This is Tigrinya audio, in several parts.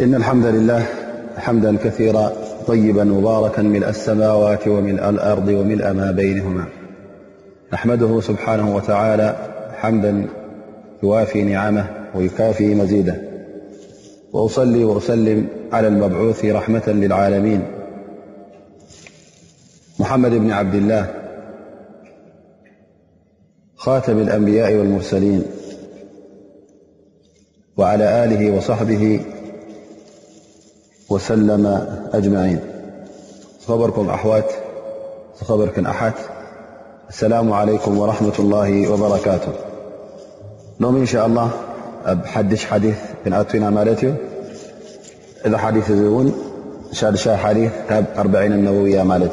إن الحمد لله حمدا كثيرا طيبا مباركا ملء السماوات وملء الأرض وملء ما بينهما نحمده سبحانه وتعالى حمدا يوافي نعمه ويكافي مزيده وأصلي وأسلم على المبعوث رحمة للعالمين محمد بن عبد الله خاتم الأنبياء والمرسلين وعلى آله وصحبه وسلم أجمعين خبركم أحوات خبركن أحت السلام عليكم ورحمة الله وبركاته لوم إن شاء الله ح حيثن مالت إذا حديث ن حيثأرعي النووية مالت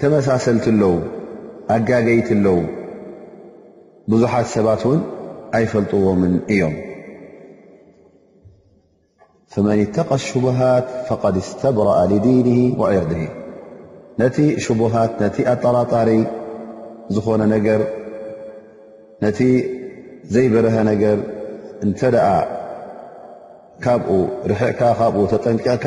ተመሳሰልቲ ኣለዉ፣ ኣጋገይቲ ኣለዉ፣ ብዙሓት ሰባት እውን ኣይፈልጥዎምን እዮም። ፈመን እተቀ ሽቡሃት ፈቐድ እስተብረኣ ሊዲን ወዒርድ ነቲ ሽቡሃት ነቲ ኣጠራጣሪ ዝኾነ ነገር ነቲ ዘይበረሀ ነገር እንተ ደኣ ካብኡ ርሕቕካ ካብኡ ተጠንቂቕካ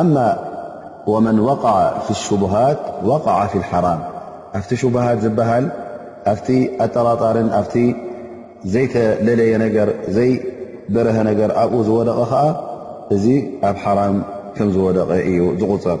ኣማ ወመን ወቅዐ ፊ ሹቡሃት ወቅዐ ፊ ልሓራም ኣብቲ ሹቡሃት ዝበሃል ኣብቲ ኣጠራጣርን ኣብቲ ዘይተለለየ ነገር ዘይበረሀ ነገር ኣብኡ ዝወደቐ ኸዓ እዚ ኣብ ሓራም ከም ዝወደቐ እዩ ዝቑፀር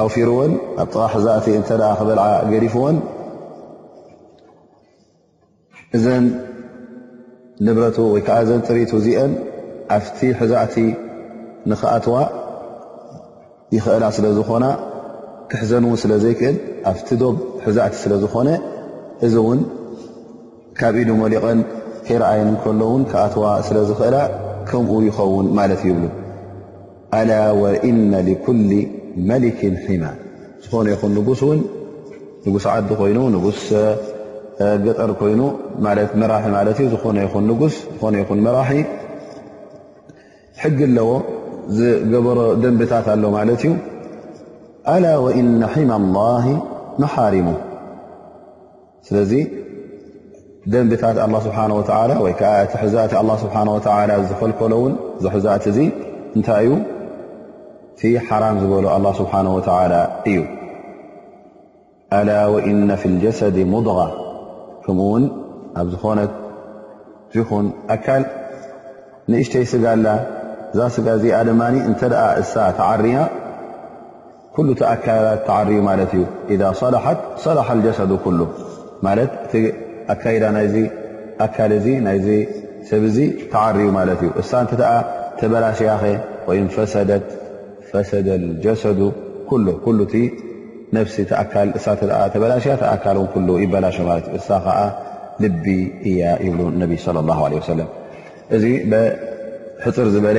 ኣውፊርወን ኣብ ጥቓ ሕዛእቲ እተ ክበልዓ ገዲፍወን እዘን ንብረቱ ወይ ከዓ እዘን ጥሪቱ እዚአን ኣብቲ ሕዛእቲ ንክኣትዋ ይኽእላ ስለ ዝኾና ክሕዘን እውን ስለ ዘይክእል ኣብቲ ዶብ ሕዛእቲ ስለ ዝኾነ እዚ እውን ካብ ኢዱ መሊቐን ከይረኣየን እንከሎውን ክኣትዋ ስለ ዝኽእላ ከምኡ ይኸውን ማለት ይብሉ ኣላ ወእነ ሊኩል መሊክን ሒማ ዝኾነ ይኹን ንጉስ እውን ንጉስ ዓዲ ኮይኑ ንጉስ ገጠር ኮይኑ ማለት መራሒ ማለት እዩ ዝኾነ ይኹን ንጉስ ዝኾነ ይኹን መራሒ ሕጊ ኣለዎ ዝገበሮ ደንብታት ኣሎ ማለት እዩ ኣላ ወእነ ሒማ ላ መሓሪሙ ስለዚ ደንብታት ኣላ ስብሓን ወተላ ወይ ከዓ እቲ ሕዛእቲ ኣላ ስብሓን ወተላ ዝኸልከሎ እውን ዝሕዛእቲ እዙ እንታይ እዩ እቲ ሓራም ዝበሎ ኣላ ስብሓን ወተላ እዩ ኣላ ወእነ ፊ ልጀሰድ ሙድغ ከምኡ ውን ኣብ ዝኾነት ይኹን ኣካል ንእሽተይ ስጋ ኣላ እዛ ስጋ እዚኣ ድማ እንተ እሳ ተዓርያ ኩሉ እቲ ኣካላት ተዓርዩ ማለት እዩ። ኢዛ ሰላሓት ሰላሓ ኣልጀሰዱ ኩሉ ማለት እቲ ኣካይዳ ናይዚ ኣካል እዚ ናይዚ ሰብ እዚ ተዓርዩ ማለት እዩ። እሳ እንተ ተበላሽያኸ ወይም ፈሰደት ፈሰደ ኣልጀሰዱ ኩሉ ኩሉ እቲ ነፍሲ እቲ ኣካል እሳ እተ ተበላሽያ እቲ ኣካል ውን ኩሉ ይበላሸ ማለት እዩ። እሳ ከዓ ልቢ እያ ይብሉ ነቢ ስለ ላ ለ ወሰለም እዚ ብሕፅር ዝበለ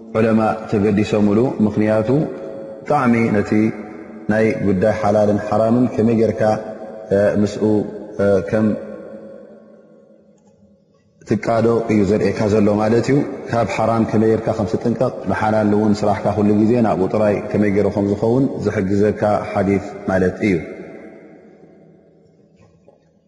ዑለማእ ተገዲሶምሉ ምኽንያቱ ብጣዕሚ ነቲ ናይ ጉዳይ ሓላልን ሓራምን ከመይ ጌርካ ምስኡ ከም ትቃዶ እዩ ዘርእካ ዘሎ ማለት እዩ ካብ ሓራም ከመይ ርካ ከም ትጥንቀቕ ንሓላል እውን ስራሕካ ኩሉ ግዜ ናብኡ ጥራይ ከመይ ገይሩ ከም ዝኸውን ዝሕግዘካ ሓዲ ማለት እዩ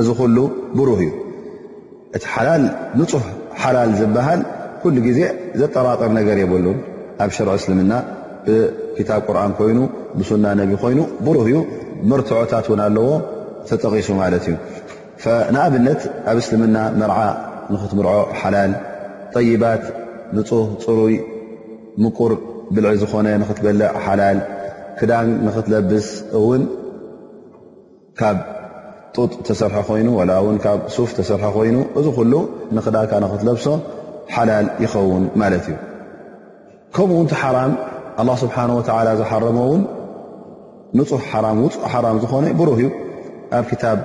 እዚ ኩሉ ብሩህ እዩ እቲ ሓላል ንፁህ ሓላል ዝበሃል ኩሉ ግዜ ዘጠራጥር ነገር የብሉን ኣብ ሽርዒ እስልምና ብክታብ ቁርን ኮይኑ ብሱና ነቢ ኮይኑ ብሩህ እዩ መርትዖታት እውን ኣለዎ ተጠቂሱ ማለት እዩ ንኣብነት ኣብ እስልምና መርዓ ንክትምርዖ ሓላል ጠይባት ንፁህ ፅሩይ ምቁር ብልዒ ዝኾነ ንክትበልዕ ሓላል ክዳን ንክትለብስ እውን ካብ ጡጥ ተሰርሐ ኮይኑ ወላ ውን ካብ ሱፍ ተሰርሐ ኮይኑ እዚ ኩሉ ንክዳካ ንክትለብሶ ሓላል ይኸውን ማለት እዩ ከምኡ ውን ሓራም ኣላ ስብሓን ወተላ ዝሓረሞ ውን ንፁሕ ሓራም ውፁእ ሓራም ዝኾነ ብሩህ እዩ ኣብ ክታብ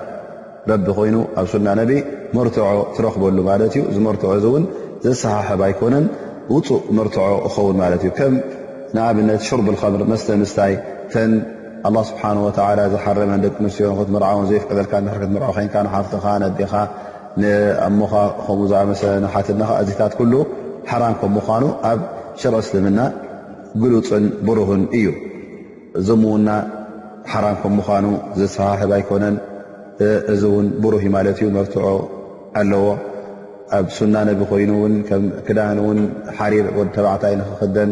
ረቢ ኮይኑ ኣብ ሱና ነቢ መርትዖ ትረኽበሉ ማለት እዩ እዚ መርትዖ እዚ እውን ዘሰሓሕብ ኣይኮነን ውፁእ መርትዖ እኸውን ማለት እዩ ከም ንኣብነት ሽርብ ልከምር መስተ ምስታይ ተን ኣላ ስብሓን ወተዓላ ዝሓረመ ንደቂ ኣንስትዮ ንክትምርዓውን ዘይፍቀደልካ ድሕር ክትምርዖ ኮንካ ንሓፍትኻ ነዴኻ ንኣሞኻ ከምኡ ዝኣመሰለ ንሓትነኻ እዚታት ኩሉ ሓራም ከም ምዃኑ ኣብ ሽርዒ እስልምና ግሉፅን ብሩህን እዩ እዚምውና ሓራም ከም ምዃኑ ዘሰሓሕብ ኣይኮነን እዚ እውን ብሩህ እዩ ማለት እዩ መርትዖ ኣለዎ ኣብ ሱና ነቢ ኮይኑ እውን ከም ክዳን እውን ሓሪር ወ ተባዕታይ ንክክደን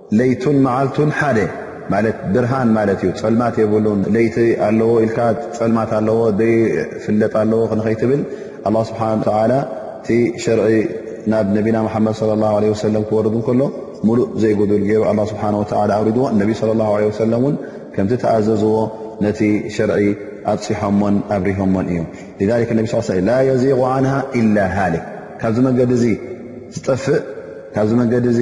ለይቱን መዓልቱን ሓደ ማለት ብርሃን ማለት እዩ ፀልማት የብሉን ለይቲ ኣለዎ ኢልካ ፀልማት ኣለዎ ዘይፍለጥ ኣለዎ ክንኸይትብል ኣላ ስብሓን ተላ እቲ ሸርዒ ናብ ነቢና መሓመድ ለ ላ ለ ወሰለም ክወርዱ ከሎ ሙሉእ ዘይጉዱል ገይሩ ኣላ ስብሓን ወተላ ኣውሪድዎ ነቢ ለ ላ ለ ወሰለም እውን ከምቲ ተኣዘዝዎ ነቲ ሸርዒ ኣብፅሖሞን ኣብሪሆሞን እዮም ሊክ ነቢ ስ ላ የዚቁ ዓንሃ ኢላ ሃሊክ ካብዚ መንገዲ እዚ ዝጠፍእ ካብዚ መንገዲ እዚ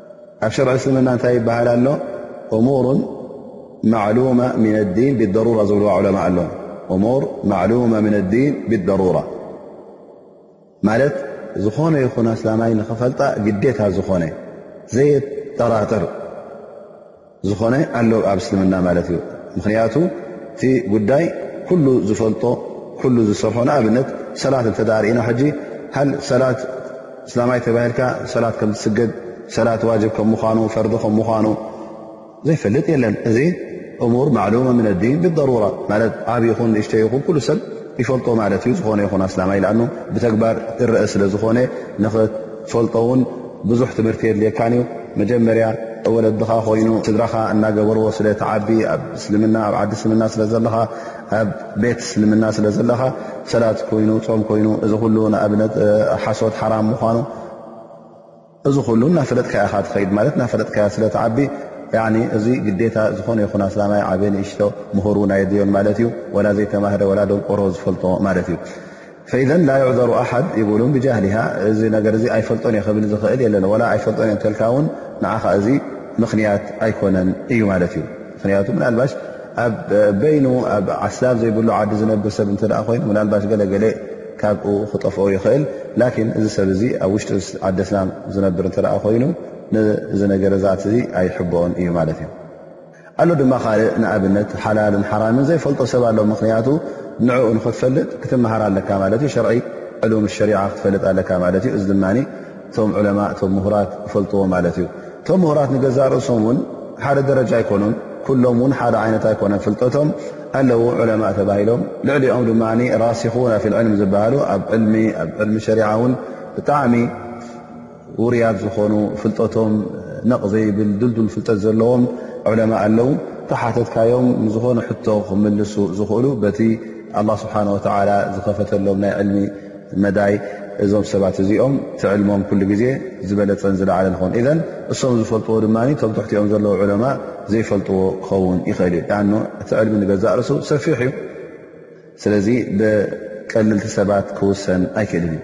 ኣብ ሸርዒ እስልምና እንታይ ይበሃል ኣሎ ሙር ማሉማ ን ዲን ብضሩራ ዝብልዋ ዑለማ ኣሎ ሙር ማሉማ ን ዲን ብضሩራ ማለት ዝኾነ ይኹን ኣስላማይ ንኽፈልጣ ግዴታ ዝኾነ ዘየጠራጥር ዝኾነ ኣሎ ኣብ እስልምና ማለት እዩ ምኽንያቱ እቲ ጉዳይ ኩሉ ዝፈልጦ ኩሉ ዝሰርሖ ንኣብነት ሰላት እተ ርእና ሕጂ ሃል ሰላት እስላማይ ተባሂልካ ሰላት ከም ዝስገድ ሰላት ዋጅብ ከም ምኳኑ ፈርዲ ከም ምኳኑ ዘይፈልጥ የለን እዚ እሙር ማዕሉመ ምን ኣዲን ብضሩራ ማለት ዓብ ይኹን እሽተ ይኹን ኩሉ ሰብ ይፈልጦ ማለት እዩ ዝኾነ ይኹን ኣስላማይ ኣ ብተግባር እረአ ስለ ዝኾነ ትፈልጦ ውን ብዙሕ ትምህርቲ የድልየካን እዩ መጀመርያ ወለድኻ ኮይኑ ስድራኻ እናገበርዎ ስለ ትዓቢ ኣብ እስልምና ኣብ ዓዲ እስልምና ስለ ዘለኻ ኣብ ቤት እስልምና ስለ ዘለኻ ሰላት ኮይኑ ፆም ኮይኑ እዚ ኩሉ ንኣብነት ሓሶት ሓራም ምኳኑ እዚ ኩሉ እናፈለጥካያ ካ ትኸይድ ማለት እናፈለጥካያ ስለ ትዓቢ እዚ ግዴታ ዝኾነ ይኹን ኣስላማይ ዓበ ንእሽቶ ምሁር ውን ኣየድልዮን ማለት እዩ ወላ ዘይተማህረ ወላ ደንቆሮ ዝፈልጦ ማለት እዩ ፈኢዘን ላ ይዕዘሩ ኣሓድ ይብሉን ብጃህሊሃ እዚ ነገር እዚ ኣይፈልጦን እየ ክብል ዝኽእል የለን ዋላ ኣይፈልጦን እየ እንተልካ እውን ንዓኻ እዚ ምኽንያት ኣይኮነን እዩ ማለት እዩ ምኽንያቱ ምናልባሽ ኣብ በይኑ ኣብ ዓስላም ዘይብሉ ዓዲ ዝነብር ሰብ እንተ ኮይኑ ምናልባሽ ገለገለ ካብኡ ክጠፍኦ ይኽእል ላኪን እዚ ሰብ እዚ ኣብ ውሽጢ ዓዲ እስላም ዝነብር እንተ ኮይኑ ንዚ ነገር ዛት እዚ ኣይሕብኦን እዩ ማለት እዩ ኣሎ ድማ ካልእ ንኣብነት ሓላልን ሓራምን ዘይፈልጦ ሰብ ኣሎ ምክንያቱ ንዕኡ ንክትፈልጥ ክትመሃር ኣለካ ማለት እዩ ሸርዒ ዕሉም ሸሪዓ ክትፈልጥ ኣለካ ማለት እዩ እዚ ድማ እቶም ዑለማ እቶም ምሁራት ይፈልጥዎ ማለት እዩ እቶም ምሁራት ንገዛ ርእሶም እውን ሓደ ደረጃ ኣይኮኑን ኩሎም እውን ሓደ ዓይነት ኣይኮነን ፍልጠቶም ኣለዉ ዑለማ ተባሂሎም ልዕሊኦም ድማ ራሲኹን ኣፊልዕልሚ ዝበሃሉ ኣብ ዕልሚ ኣብ ዕልሚ ሸሪዓ እውን ብጣዕሚ ውሩያት ዝኾኑ ፍልጠቶም ነቕ ዘይብል ድልዱል ፍልጠት ዘለዎም ዑለማ ኣለዉ ተሓተትካዮም ንዝኾነ ሕቶ ክምልሱ ዝኽእሉ በቲ ኣላ ስብሓን ወተዓላ ዝኸፈተሎም ናይ ዕልሚ መዳይ እዞም ሰባት እዚኦም ትዕልሞም ኩሉ ግዜ ዝበለፀን ዝለዓለ ንኾን እዘን እሶም ዝፈልጥዎ ድማ ቶም ትሕቲኦም ዘለዉ ዑለማ ዘይፈልጥዎ ክኸውን ይኽእል እዩ ኣኖ እቲ ዕልሚ ንገዛእ ርሱ ሰፊሕ እዩ ስለዚ ብቀልልቲ ሰባት ክውሰን ኣይክእልን እዩ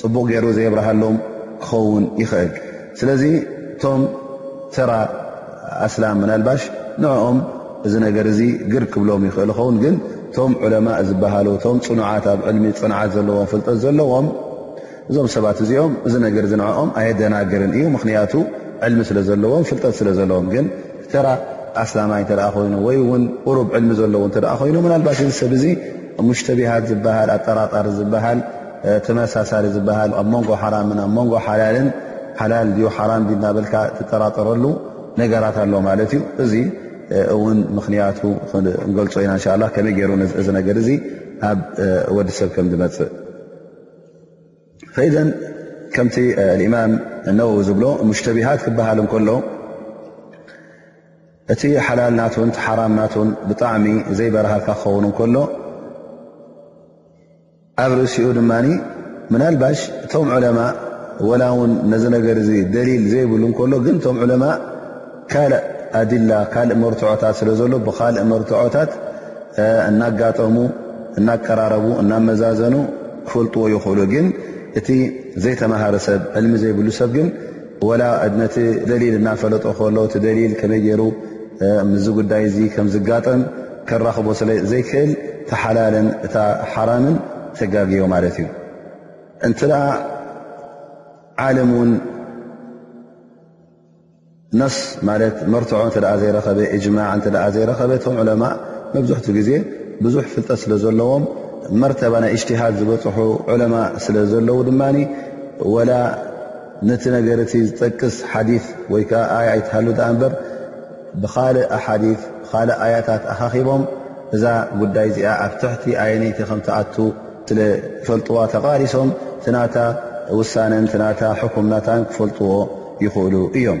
ፅቡቕ ገይሩ ዘየብርሃሎም ክኸውን ይኽእል ስለዚ እቶም ተራ ኣስላም ምናልባሽ ንዕኦም እዚ ነገር እዚ ግር ክብሎም ይኽእል ኸውን ግን እቶም ዑለማእ ዝበሃሉ እቶም ፅኑዓት ኣብ ዕልሚ ፅንዓት ዘለዎም ፍልጠት ዘለዎም እዞም ሰባት እዚኦም እዚ ነገር እዚ ንዕኦም ኣየደናግርን እዩ ምኽንያቱ ዕልሚ ስለ ዘለዎም ፍልጠት ስለ ዘለዎም ግን ተራ ኣስላማይ እተ ኮይኑ ወይ እውን ቁሩብ ዕልሚ ዘለዎ እተ ኮይኑ ምናልባሽ እዚ ሰብ እዚ ሙሽተቢሃት ዝበሃል ኣጠራጣሪ ዝበሃል ተመሳሳሊ ዝበሃል ኣብ መንጎ ሓራምን ኣብ መንጎ ሓላልን ሓላል ድዩ ሓራም ድዩ እናበልካ ትጠራጠረሉ ነገራት ኣሎ ማለት እዩ እዚ እውን ምኽንያቱ ክንገልፆ ኢና እንሻ ላ ከመይ ገይሩ እዚ ነገር እዚ ኣብ ወዲ ሰብ ከም ዝመፅእ ፈኢዘን ከምቲ ልእማም እነው ዝብሎ ሙሽተቢሃት ክበሃል እንከሎ እቲ ሓላል ናቱን ሓራም ናቱን ብጣዕሚ ዘይበረሃልካ ክኸውን እንከሎ ኣብ ርእሲኡ ድማ ምናልባሽ እቶም ዑለማእ ወላ ውን ነዚ ነገር እዚ ደሊል ዘይብሉ እንከሎ ግን እቶም ዑለማእ ካልእ ኣድላ ካልእ መርትዖታት ስለ ዘሎ ብካልእ መርትዖታት እናጋጠሙ እናቀራረቡ እናመዛዘኑ ክፈልጥዎ ይኽእሉ ግን እቲ ዘይተማሃረ ሰብ ዕልሚ ዘይብሉ ሰብ ግን ወላ ነቲ ደሊል እናፈለጦ ከሎ እቲ ደሊል ከመይ ገይሩ ምዚ ጉዳይ እዚ ከም ዝጋጠም ከራኽቦ ስለ ዘይክእል እቲ ሓላልን እታ ሓራምን ተጋግዮ ማለት እዩ እንተ ደኣ ዓለም እውን ነስ ማለት መርትዖ እተ ዘይረኸበ እጅማዕ እተ ዘይረኸበ እቶም ዑለማ መብዝሕቲ ግዜ ብዙሕ ፍልጠት ስለ ዘለዎም መርተባ ናይ እጅትሃድ ዝበፅሑ ዑለማ ስለ ዘለዉ ድማ ወላ ነቲ ነገር እቲ ዝጠቅስ ሓዲት ወይ ከዓ ኣያ ኣይትሃሉ ድኣ እምበር ብኻልእ ኣሓዲት ብካልእ ኣያታት ኣኻኺቦም እዛ ጉዳይ እዚኣ ኣብ ትሕቲ ኣየነይቲ ከም ትኣቱ ስለዝፈልጥዋ ተቓሊሶም ትናታ ውሳነን ትናታ ሕኩም ናታን ክፈልጥዎ ይኽእሉ እዮም።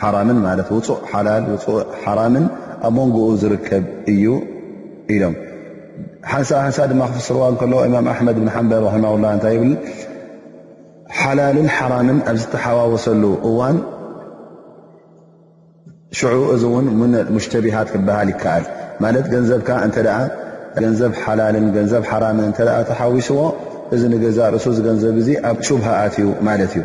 ሓራምን ማለት ውፁእ ሓላል ውፁእ ሓራምን ኣብ መንጎኡ ዝርከብ እዩ ኢሎም ሓንሳ ሓንሳ ድማ ክፍስርዋ ከለዎ እማም ኣሕመድ ብን ሓንበር ራማላ እንታይ ይብል ሓላልን ሓራምን ኣብ ዝተሓዋወሰሉ እዋን ሽዑ እዚ እውን ሙሽተቢሃት ክበሃል ይከኣል ማለት ገንዘብካ እተ ገንዘብ ሓላልን ገንዘብ ሓራምን እተ ተሓዊስዎ እዚ ንገዛ ርእሱ ዝገንዘብ እዚ ኣብ ሹብሃኣት እዩ ማለት እዩ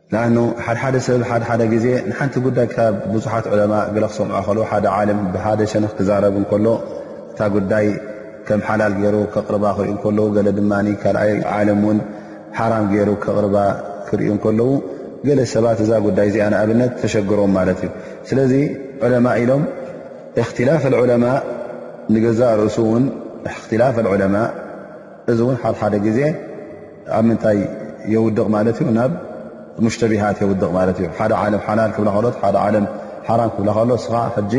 ለኣኑ ሓድሓደ ሰብ ሓድሓደ ግዜ ንሓንቲ ጉዳይ ካብ ብዙሓት ዑለማእ ገለ ክሰምዖ ከለዉ ሓደ ዓልም ብሓደ ሸንኽ ክዛረብ እንከሎ እታ ጉዳይ ከም ሓላል ገይሩ ከቕርባ ክሪኡ እንከለዉ ገለ ድማ ካልኣይ ዓልም እውን ሓራም ገይሩ ከቕርባ ክሪኡ እንከለዉ ገለ ሰባት እዛ ጉዳይ እዚኣ ንኣብነት ተሸግሮም ማለት እዩ ስለዚ ዑለማ ኢሎም እክትላፍ ልዑለማእ ንገዛእ ርእሱ እውን እክትላፍ ልዑለማእ እዚ እውን ሓድሓደ ግዜ ኣብ ምንታይ የውድቕ ማለት እዩ ናብ ሙሽተቢሃት የውድቕ ማለት እዩ ሓደ ዓለም ሓላል ክብላ ከሎ ሓደ ዓለም ሓራም ክብላ ከሎ እስኻ ሕጂ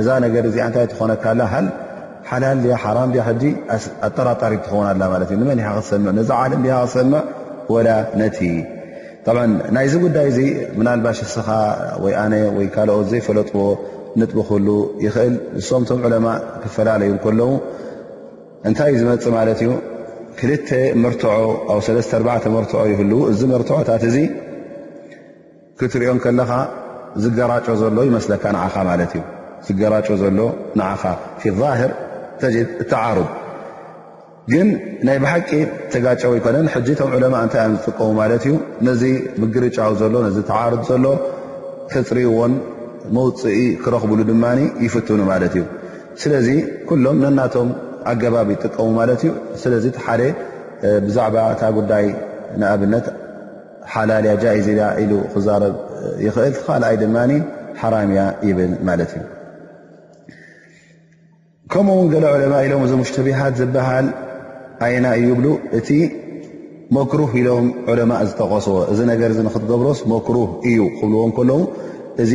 እዛ ነገር እዚኣ እንታይ ትኾነካ ኣላ ሃል ሓላል ድያ ሓራም ድያ ሕጂ ኣጠራጣሪ ትኸውን ኣላ ማለት እዩ ንመን ኢኻ ክትሰምዕ ነዚ ዓለም ድኻ ክትሰምዕ ወላ ነቲ ብ ናይዚ ጉዳይ እዚ ምናልባሽ እስኻ ወይ ኣነ ወይ ካልኦት ዘይፈለጥዎ ንጥቢ ክህሉ ይኽእል ንሶም እቶም ዕለማ ክፈላለዩ ከለዉ እንታይ እዩ ዝመፅእ ማለት እዩ ክልተ መርትዖ ኣብ ሰለስተ ኣርባዕተ መርትዖ ይህልው እዚ መርትዖታት እዚ ክትሪኦ ከለኻ ዝገራጮ ዘሎ ይመስለካ ንዓኻ ማለት እዩ ዝገራጮ ዘሎ ንዓኻ ፊ ዛህር ተጅድ ተዓሩብ ግን ናይ ብሓቂ ተጋጨው ኣይኮነን ሕጂ እቶም ዑለማ እንታይ እዮም ዝጥቀሙ ማለት እዩ ነዚ ምግርጫው ዘሎ ነዚ ተዓርድ ዘሎ ከፅርዎን መውፅኢ ክረኽብሉ ድማ ይፍትኑ ማለት እዩ ስለዚ ኩሎም ነናቶም ኣገባብ ይጥቀሙ ማለት እዩ። ስለዚ እቲ ሓደ ብዛዕባ እታ ጉዳይ ንኣብነት ሓላል እያ ጃኢዝ እያ ኢሉ ክዛረብ ይኽእል፣ እቲ ካልኣይ ድማ ሓራም እያ ይብል ማለት እዩ። ከምኡ ውን ገለ ዑለማ ኢሎም እዚ ሙሽተቢሃት ዝበሃል ኣየና እዩ ይብሉ እቲ መክሩህ ኢሎም ዑለማ ዝጠቐስዎ እዚ ነገር እዚ ንክትገብሮስ መክሩህ እዩ ክብልዎ ከለዉ እዚ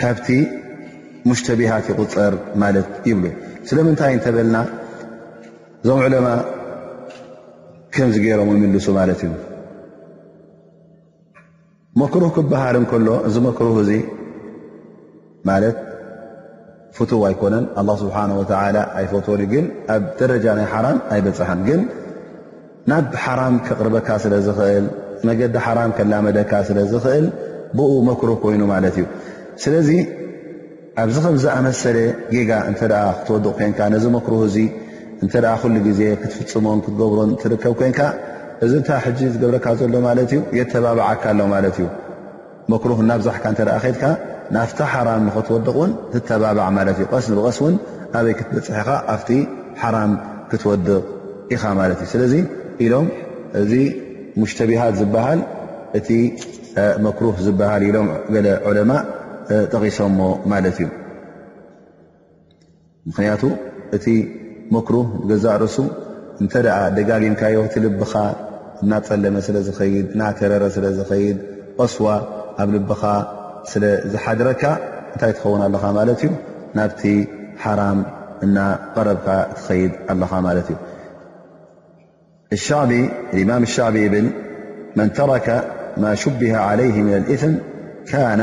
ካብቲ ሙሽተቢሃት ይቁፀር ማለት ይብሉ ስለምንታይ እንተበልና እዞም ዕለማ ከምዚ ገይሮም ይምልሱ ማለት እዩ መክሩህ ክበሃል እንከሎ እዚ መክሩህ እዚ ማለት ፍትው ኣይኮነን ኣላ ስብሓን ወተላ ኣይፈትዎን ግን ኣብ ደረጃ ናይ ሓራም ኣይበፅሐን ግን ናብ ሓራም ከቕርበካ ስለ ዝኽእል መገዲ ሓራም ከላመደካ ስለ ዝኽእል ብኡ መክሩህ ኮይኑ ማለት እዩ ስለዚ ኣብዚ ከም ዝኣመሰለ ጌጋ እንተ ክትወድቕ ኮንካ ነዚ መክሩህ እዚ እንተ ኩሉ ግዜ ክትፍፅሞን ክትገብሮን ትርከብ ኮንካ እዚ እታ ሕጂ ዝገብረካ ዘሎ ማለት እዩ የተባብዓካ ኣሎ ማለት እዩ መክሩህ እናብዛሕካ እንተ ከድካ ናፍቲ ሓራም ንክትወድቕ ውን ትተባባዕ ማለት እዩ ቐስ ብቐስ ውን ኣበይ ክትበፅሕ ኢኻ ኣብቲ ሓራም ክትወድቕ ኢኻ ማለት እዩ ስለዚ ኢሎም እዚ ሙሽተቢሃት ዝበሃል እቲ መክሩህ ዝበሃል ኢሎም ገለ ዑለማ ጠቒሶሞ ማለት እዩ ምኽንያቱ እቲ መክሩህ ገዛእ ርእሱ እንተ ደጋጊምካዮ እቲ ልብኻ እናፀለመ ስለ ዝኸይድ እናተረረ ስለ ዝኸይድ ቐስዋ ኣብ ልብኻ ስለ ዝሓድረካ እንታይ ትኸውን ኣለኻ ማለት እዩ ናብቲ ሓራም እናቐረብካ ትኸይድ ኣለኻ ማለት እዩ ሻዕቢ ማም ሻዕቢ ይብል መን ተረከ ማ ሽቢሃ ዓለይህ ምን ልእም ካነ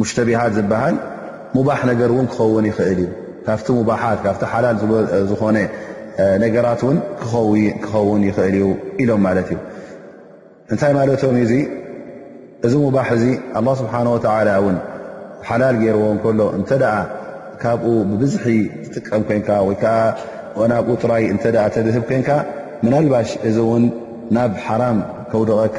ሙሽተቢሃት ዝበሃል ሙባሕ ነገር እውን ክኸውን ይኽእል እዩ። ካብቲ ሙባሓት ካብቲ ሓላል ዝኾነ ነገራት እውን ክኸውን ይኽእል እዩ ኢሎም ማለት እዩ። እንታይ ማለቶም እዩ? እዚ ሙባሕ እዚ ኣላ ስብሓን ወተዓላ እውን ሓላል ገይርዎ እንከሎ እንተ ደኣ ካብኡ ብብዝሒ ትጥቀም ኮንካ ወይ ከዓ ናብኡ ጥራይ እንተ ተድህብ ኮንካ ምናልባሽ እዚ እውን ናብ ሓራም ከውድቐካ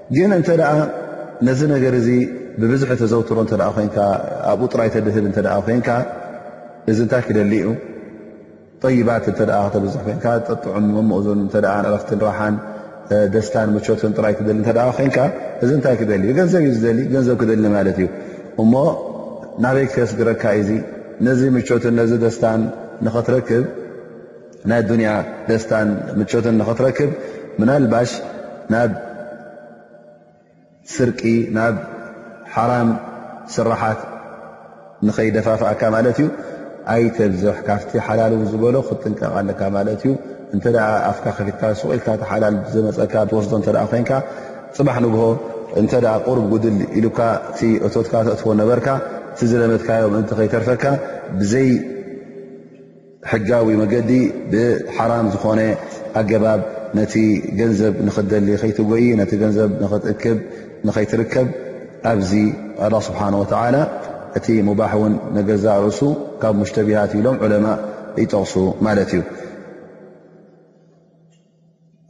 ግን እንተ ነዚ ነገር እዚ ብብዝሒ ተዘውትሮ እተ ኮንካ ኣብኡ ጥራይ ተድህብ እተ ኮንካ እዚ እንታይ ክደሊ እዩ ጠይባት እተ ከተብዝሕ ኮንካ ጠጥዑም መሞእዙን እተ ረፍትን ራሓን ደስታን ምቾትን ጥራይ ትደሊ እተ ኮንካ እዚ እንታይ ክደሊ እዩ ገንዘብ እዩ ዝደሊ ገንዘብ ክደሊ ማለት እዩ እሞ ናበይ ክተስግረካ እዩዙ ነዚ ምቾትን ነዚ ደስታን ንኸትረክብ ናይ ኣዱንያ ደስታን ምቾትን ንኽትረክብ ምናልባሽ ናብ ስርቂ ናብ ሓራም ስራሓት ንኸይደፋፍኣካ ማለት እዩ ኣይተብዝሕ ካብቲ ሓላል ውን ዝበሎ ክትጥንቀቕ ኣለካ ማለት እዩ እንተ ኣፍካ ከፊትካ ሱቕኢልካ ሓላል ዘመፀካ ትወስዶ እተ ኮይንካ ፅባሕ ንግሆ እንተ ቁርብ ጉድል ኢሉካ እቲ እቶትካ ተእትዎ ነበርካ እቲ ዝለመትካዮ ምእንቲ ከይተርፈካ ብዘይ ሕጋዊ መገዲ ብሓራም ዝኾነ ኣገባብ ነቲ ገንዘብ ንኽትደሊ ከይትጎይ ነቲ ገንዘብ ንኽትእክብ ንኸይትርከብ ኣብዚ ኣላ ስብሓን ወተዓላ እቲ ሙባሕ እውን ንገዛእ ርእሱ ካብ ሙሽተቢሃት ኢሎም ዑለማ ይጠቕሱ ማለት እዩ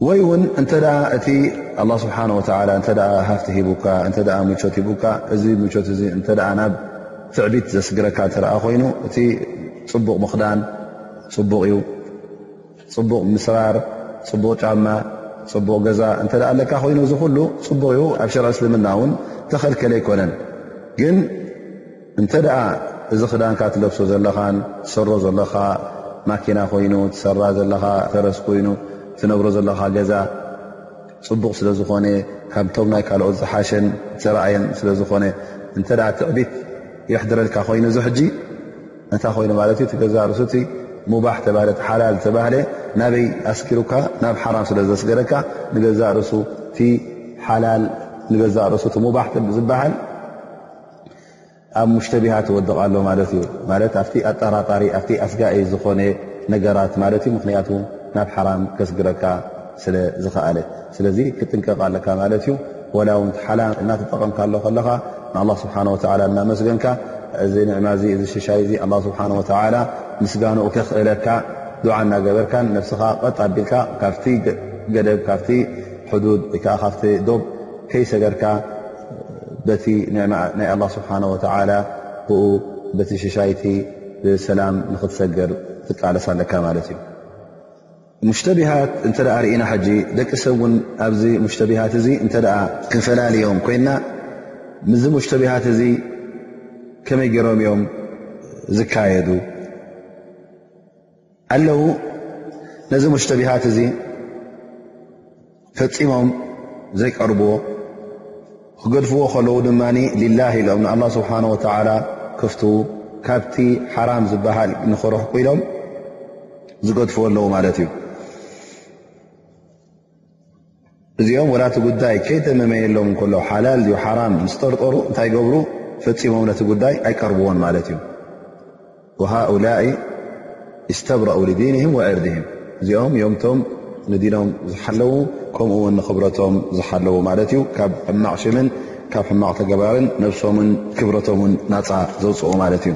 ወይ ውን እንተ እቲ ኣላህ ስብሓን ወተላ እንተ ሃፍቲ ሂቡካ እንተ ምቾት ሂቡካ እዚ ምቾት እዚ እንተ ናብ ትዕቢት ዘስግረካ እተኣ ኮይኑ እቲ ፅቡቕ ምኽዳን ፅቡቕ እዩ ፅቡቕ ምስራር ፅቡቕ ጫማ ፅቡቕ ገዛ እንተ ኣለካ ኮይኑ እዚ ኩሉ ፅቡቕ እዩ ኣብ ሸርዒ እስልምና እውን ተኸልከለ ኣይኮነን ግን እንተ ደኣ እዚ ክዳንካ ትለብሶ ዘለኻን ትሰሮ ዘለኻ ማኪና ኮይኑ ትሰራ ዘለኻ ፈረስ ኮይኑ ትነብሮ ዘለኻ ገዛ ፅቡቕ ስለ ዝኾነ ካብቶም ናይ ካልኦት ዝሓሸን ዝተረኣየን ስለ ዝኾነ እንተ ትዕቢት የሕድረልካ ኮይኑ እዚ ሕጂ እንታይ ኮይኑ ማለት እዩ ትገዛ ርሱቲ ሙባሕ ተባህለ ሓላል ተባህለ ናበይ ኣስኪሩካ ናብ ሓራም ስለ ዘስገረካ ንገዛ ርእሱ ቲ ሓላል ንገዛ ርእሱ ቲ ሙባሕ ዝበሃል ኣብ ሙሽተቢሃት ትወድቕ ኣሎ ማለት እዩ ማለት ኣብቲ ኣጠራጣሪ ኣብቲ ኣስጋኢ ዝኾነ ነገራት ማለት እዩ ምክንያቱ ናብ ሓራም ከስግረካ ስለ ዝኸኣለ ስለዚ ክጥንቀቕ ኣለካ ማለት እዩ ወላ ውን ሓላ እናተጠቐምካ ኣሎ ከለኻ ንኣላ ስብሓን ወተላ እናመስገንካ እዚ ንዕማ እዚ እዚ ሽሻይ እዚ ኣላ ስብሓን ወተላ ምስጋንኡ ከኽእለካ ዱዓ እናገበርካን ነብስኻ ቐጥ ኣቢልካ ካብቲ ገደብ ካብቲ ሕዱድ ወይከዓ ካብቲ ዶብ ከይሰገርካ በቲ ኒዕማ ናይ ኣላ ስብሓን ወተዓላ ብኡ በቲ ሽሻይቲ ብሰላም ንኽትሰገር ትቃለስ ኣለካ ማለት እዩ ሙሽተቢሃት እንተ ርእና ሕጂ ደቂ ሰብ እውን ኣብዚ ሙሽተቢሃት እዚ እንተ ክንፈላልዮም ኮይና ምዚ ሙሽተቢሃት እዚ ከመይ ገይሮም እዮም ዝካየዱ ኣለዉ ነዚ ሙሽተቢሃት እዚ ፈፂሞም ዘይቀርብዎ ክገድፍዎ ከለዉ ድማ ሊላ ኢሎም ንኣ ስብሓ ወላ ክፍት ካብቲ ሓራም ዝበሃል ንክረሕቁ ኢሎም ዝገድፍዎ ኣለዉ ማለት እዩ እዚኦም ወላ እቲ ጉዳይ ከይተመመየሎም እከሎ ሓላል ዩ ሓራም ምስ ጠርጠሩ እንታይ ገብሩ ፈፂሞም ነቲ ጉዳይ ኣይቀርብዎን ማለት እዩ ወሃኡላ ስተብረኡ ዲንም ወዕርድህም እዚኦም ዮምቶም ንዲኖም ዝሓለዉ ከምኡ ውን ንክብረቶም ዝሓለዉ ማለት እዩ ካብ ሕማቕ ሽምን ካብ ሕማቕ ተገባርን ነብሶምን ክብረቶምን ናፃ ዘውፅኡ ማለት እዩ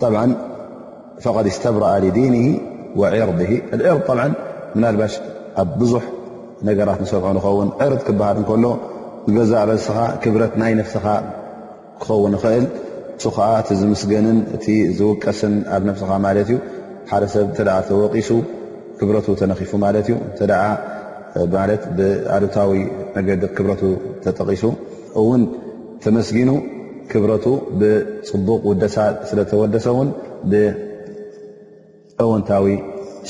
ጠብዓ ፈቐድ ስተብረኣ ሊዲን ወዒርድ ዕርድ ጠ ምናልባሽ ኣብ ብዙሕ ነገራት ንሰምዖ ንኸውን ዕርድ ክበሃል እንከሎ ንገዛእ ርእስኻ ክብረት ናይ ነፍስኻ ክኸውን ይኽእል እሱ ከዓ እቲ ዝምስገንን እቲ ዝውቀስን ኣብ ነፍስኻ ማለት እዩ ሓደ ሰብ እተ ተወቂሱ ክብረቱ ተነኺፉ ማለት እዩ እተ ማለት ብኣሉታዊ መገዲ ክብረቱ ተጠቒሱ እውን ተመስጊኑ ክብረቱ ብጽቡቕ ውደሳ ስለ ተወደሰ እውን ብእወንታዊ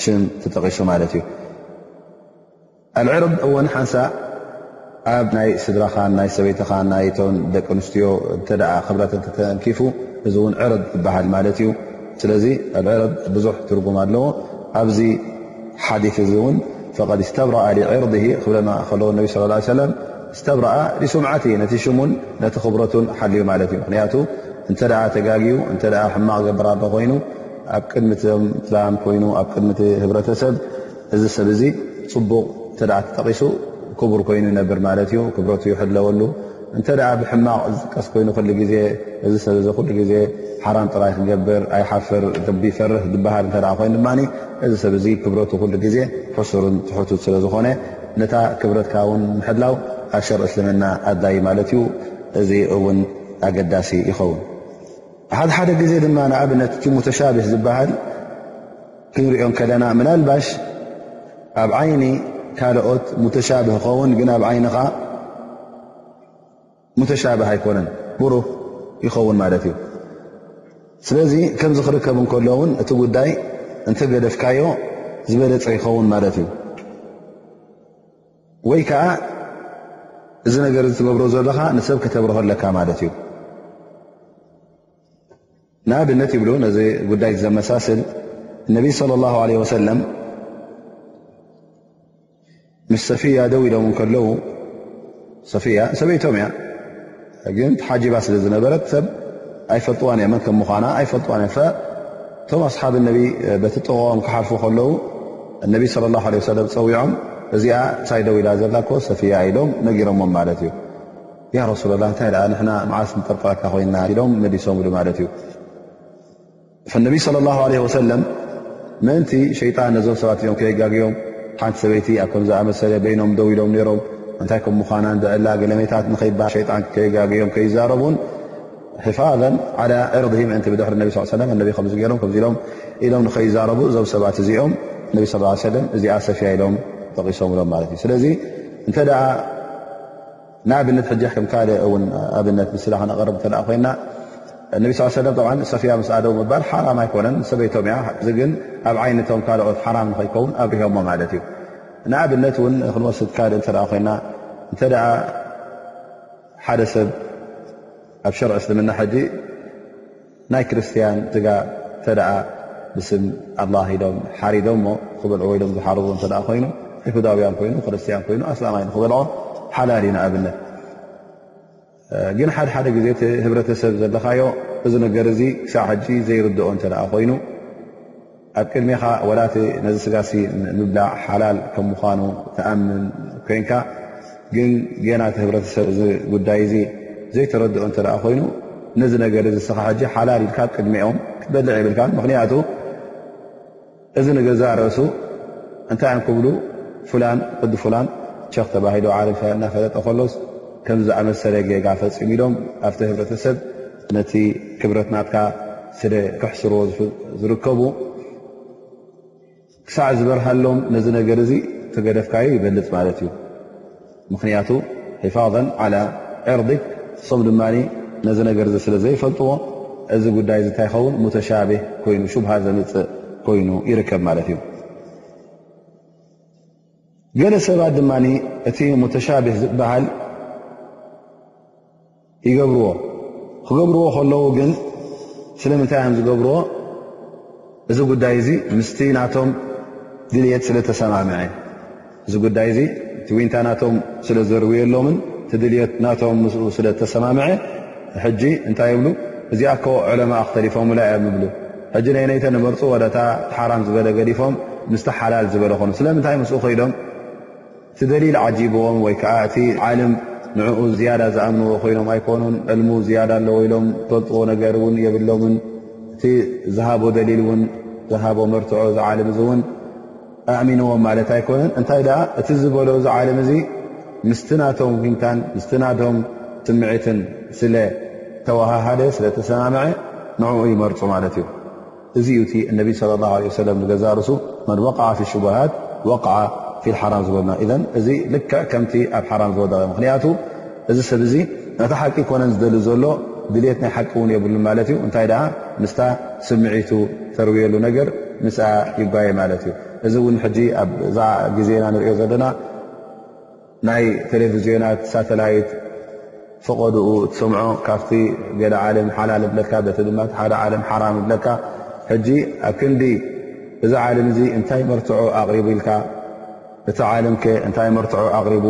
ሽም ተጠቒሱ ማለት እዩ። ኣልዕርብ እውን ሓንሳእ ኣብ ናይ ስድራኻን ናይ ሰበይትኻን ናይቶን ደቂ ኣንስትዮ እንተ ክብረት እንተተንኪፉ እዚ እውን ዕርብ ይበሃል ማለት እዩ። ስለዚ ኣልዕርብ ብዙሕ ትርጉም ኣለዎ። ኣብዚ ሓዲት እዚ እውን ፈቐድ እስተብረኣ ሊዕርድሂ ክብለና ከለዉ ነቢ ስለ ላሁ ሰለም ዝተብረኣ ሊሱምዓት እየ ነቲ ሽሙን ነቲ ክብረቱን ሓልዩ ማለት እዩ ምክንያቱ እንተ ተጋግዩ እንተ ሕማቕ ገብር ኣሎ ኮይኑ ኣብ ቅድሚ ትራም ኮይኑ ኣብ ቅድሚ ህብረተሰብ እዚ ሰብ እዚ ፅቡቕ እተ ተጠቂሱ ክቡር ኮይኑ ይነብር ማለት እዩ ክብረቱ ይሕለወሉ እንተ ብሕማቕ ዝጥቀስ ኮይኑ ክሉ ግዜ እዚ ሰብ እዚ ኩሉ ግዜ ሓራም ጥራይ ክገብር ኣይሓፍር ቢፈርህ ዝበሃል እተ ኮይኑ ድማ እዚ ሰብ እዚ ክብረቱ ኩሉ ግዜ ሕሱርን ትሕቱት ስለ ዝኾነ ነታ ክብረትካ ውን ምሕላው ኣሸር እስልምና ኣድላይ ማለት እዩ እዚ እውን ኣገዳሲ ይኸውን ሓደ ሓደ ግዜ ድማ ንኣብነት እቲ ሙተሻብህ ዝበሃል ክንሪኦ ከለና ምናልባሽ ኣብ ዓይኒ ካልኦት ሙተሻብህ ኸውን ግን ኣብ ዓይንኻ ሙተሻብህ ኣይኮነን ብሩህ ይኸውን ማለት እዩ ስለዚ ከምዚ ክርከብ እንከሎ እውን እቲ ጉዳይ እንተገደፍካዮ ዝበለፀ ይኸውን ማለት እዩ ወይ ከዓ እዚ ነገር ዝትገብሮ ዘለኻ ንሰብ ክተብርሆ ኣለካ ማለት እዩ ንኣብነት ይብሉ ነዚ ጉዳይ ዘመሳስል እነቢይ ለ ላ ለ ወሰለም ምስ ሰፊያ ደው ኢሎም ከለዉ ሰፊያ ሰበይቶም እያ ግን ተሓጂባ ስለ ዝነበረት ሰብ ኣይፈልጥዋን እዮ መን ከም ምኳና ኣይፈልጥዋን እዮ እቶም ኣስሓብ ነቢ በቲ ጠቕኦም ክሓልፉ ከለዉ እነቢ ስለ ላ ለ ሰለም ፀዊዖም እዚኣ ንታይ ደው ኢላ ዘላ ኮ ሰፊያ ኢሎም ነጊሮሞም ማለት እዩ ያ ረሱላ ላ እንታይ ኣ ንሕና መዓስ ንጠርጠረካ ኮይና ኢሎም መሊሶምሉ ማለት እዩ ነቢ صለ ላه ለ ወሰለም ምእንቲ ሸይጣን ነዞም ሰባት እኦም ከየጋግዮም ሓንቲ ሰበይቲ ኣብ ከም ዝኣመሰለ በይኖም ደው ኢሎም ነይሮም እንታይ ከም ምዃናን ብዕላ ገለሜታት ንኸይባ ሸጣን ከየጋግዮም ከይዛረቡን ሕፋظ ዓላ ዕርድ ምእንቲ ብድሕሪ ነቢ ስ ሰለ ነቢ ከምዚ ገይሮም ከምዚ ኢሎም ኢሎም ንኸይዛረቡ እዞም ሰባት እዚኦም ነቢ ስ ሰለም እዚኣ ሰፊያ ኢሎም ጠቒሶምሎም ማለት እዩ ስለዚ እንተ ንኣብነት ሕጃ ከም ካልእ እውን ኣብነት ምስላ ክነቐርብ እተ ኮይና ነቢ ስ ሰለም ብ ሰፍያ ምስ ኣደው ምባል ሓራም ኣይኮነን ሰበይቶም እያ እዚ ግን ኣብ ዓይነቶም ካልኦት ሓራም ንኸይከውን ኣብርሆሞ ማለት እዩ ንኣብነት እውን ክንወስድ ካልእ እተ ኮይና እንተ ሓደ ሰብ ኣብ ሸርዒ እስልምና ሕጂ ናይ ክርስትያን ስጋ እንተደኣ ብስም ኣላህ ኢሎም ሓሪዶሞ ክበልዕዎ ኢሎም ዝሓርድዎ እንተደኣ ኮይኑ ኣይሁዳውያን ኮይኑ ክርስትያን ኮይኑ ኣስላማይ ንክበልዖ ሓላል እዩ ንኣብነት ግን ሓደ ሓደ ግዜ እቲ ህብረተሰብ ዘለኻዮ እዚ ነገር እዚ ክሳዕ ሕጂ ዘይርድኦ እንተደኣ ኮይኑ ኣብ ቅድሜኻ ወላ እቲ ነዚ ስጋሲ ምብላዕ ሓላል ከም ምዃኑ ትኣምን ኮይንካ ግን ገና እቲ ህብረተሰብ እዚ ጉዳይ እዚ ዘይተረድኦ እንተ ኮይኑ ነዚ ነገር እዚ ስኻ ሕጂ ሓላል ኢልካ ኣብ ቅድሚኦም ክትበልዕ ይብልካ ምኽንያቱ እዚ ንገዛእ ርእሱ እንታይ እዮም ክብሉ ፍላን ቅዲ ፍላን ቸኽ ተባሂሉ ዓርፈ እናፈለጠ ከሎስ ከም ዝኣመሰለ ጌጋ ፈፂሙ ኢሎም ኣብቲ ህብረተሰብ ነቲ ክብረት ናትካ ስለ ክሕስርዎ ዝርከቡ ክሳዕ ዝበርሃሎም ነዚ ነገር እዚ ተገደፍካዮ ይበልፅ ማለት እዩ ምኽንያቱ ሒፋظ ዓላ ዕርዲክ እሶም ድማ ነዚ ነገር እዚ ስለ ዘይፈልጥዎ እዚ ጉዳይ ታይ ይኸውን ሙተሻብህ ኮይኑ ሹብሃ ዘምፅእ ኮይኑ ይርከብ ማለት እዩ ገለ ሰባት ድማ እቲ ሙተሻብህ ዝበሃል ይገብርዎ ክገብርዎ ከለዉ ግን ስለምንታይ እዮም ዝገብርዎ እዚ ጉዳይ እዚ ምስቲ ናቶም ድልት ስለ ተሰማምዐ እዚ ጉዳይ እዚ እቲ ዊንታ ናቶም ስለ ዘርውየሎምን እቲ ድልት ናቶም ምስ ስለ ተሰማምዐ ሕጂ እንታይ ይብሉ እዚኣ ኮ ዕለማ ኣክተሊፎምላ እዮም ይብሉ ሕጂ ናይ ነይተ ንመርፁ ወደታ ሓራም ዝበለ ገዲፎም ምስቲ ሓላል ዝበለ ኮኑ ስለምንታይ ምስኡ ከይዶም እቲ ደሊል ዓጂብዎም ወይ ከዓ እቲ ዓልም ንዕኡ ዝያዳ ዝኣምንዎ ኮይኖም ኣይኮኑን፣ ዕልሙ ዝያዳ ኣለዎ ኢሎም ዝፈልጥዎ ነገር እውን የብሎምን፣ እቲ ዝሃቦ ደሊል እውን ዝሃቦ መርትዖ እዚ ዓልም እዚ እውን ኣእሚንዎም ማለት ኣይኮነን፣ እንታይ ደኣ እቲ ዝበሎ እዚ ዓልም እዚ ምስቲ ናቶም ዊንታን ምስቲ ናቶም ስምዒትን ስለ ተወሃሃደ ስለተሰማምዐ ንዕኡ ይመርፁ ማለት እዩ። እዚ እዩ እቲ እነቢ صለ ላه ለ ሰለም ንገዛ ርእሱ መን ወቃዓ ፊ ሽቡሃት ወቃዓ ፊ ልሓራም ዝበሉና እዘ እዚ ልክዕ ከምቲ ኣብ ሓራም ዝወደቐ ምክንያቱ እዚ ሰብ እዚ ናታ ሓቂ ኮነን ዝደሊ ዘሎ ድልት ናይ ሓቂ እውን የብሉን ማለት እዩ እንታይ ደኣ ምስታ ስምዒቱ ተርብየሉ ነገር ምስ ይጓየ ማለት እዩ እዚ እውን ሕጂ ኣብዛ ግዜና ንሪኦ ዘለና ናይ ቴሌቭዝዮናት ሳተላይት ፈቐድኡ እትሰምዖ ካብቲ ገለ ዓለም ሓላል እብለካ በቲ ድማ ሓደ ዓለም ሓራም እብለካ ሕጂ ኣብ ክንዲ እዚ ዓለም እዚ እንታይ መርትዖ ኣቕሪቡ ኢልካ እቲ ዓለም ከ እንታይ መርትዖ ኣቕሪቡ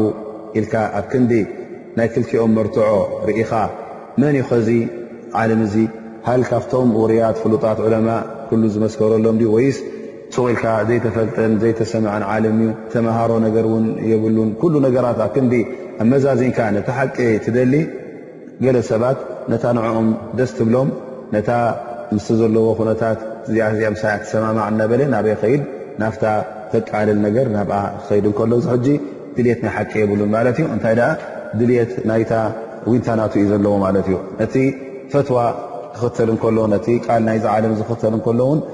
ኢልካ ኣብ ክንዲ ናይ ክልቲኦም መርትዖ ርኢኻ መን እዩ ኸዚ ዓለም እዚ ሃል ካብቶም ውሩያት ፍሉጣት ዑለማ ኩሉ ዝመስከረሎም ድዩ ወይስ ጽው ኢልካ ዘይተፈልጠን ዘይተሰምዐን ዓለም እዩ። ተመሃሮ ነገር እውን የብሉን። ኩሉ ነገራት ኣብ ክንዲ ኣመዛዚንካ ነቲ ሓቂ ትደሊ፣ ገለ ሰባት ነታ ንዕኦም ደስ ትብሎም ነታ ምስቲ ዘለዎ ኩነታት እዚኣ እዚኣ ምሳይ ኣይትሰማማዕ እናበለ ናበይ ከይድ ናፍታ ተቃልል ነገር ናብኣ ክኸይድ እንከሎ እዚ ሕጂ ድልት ናይ ሓቂ የብሉን ማለት እዩ። እንታይ ደኣ ድልት ናይታ ዊንታ ናቱ እዩ ዘለዎ ማለት እዩ። ነቲ ፈትዋ ክኽተል እንከሎ ነቲ ቃል ናይዚ ዓለም ዝኽተል እንከሎ እውን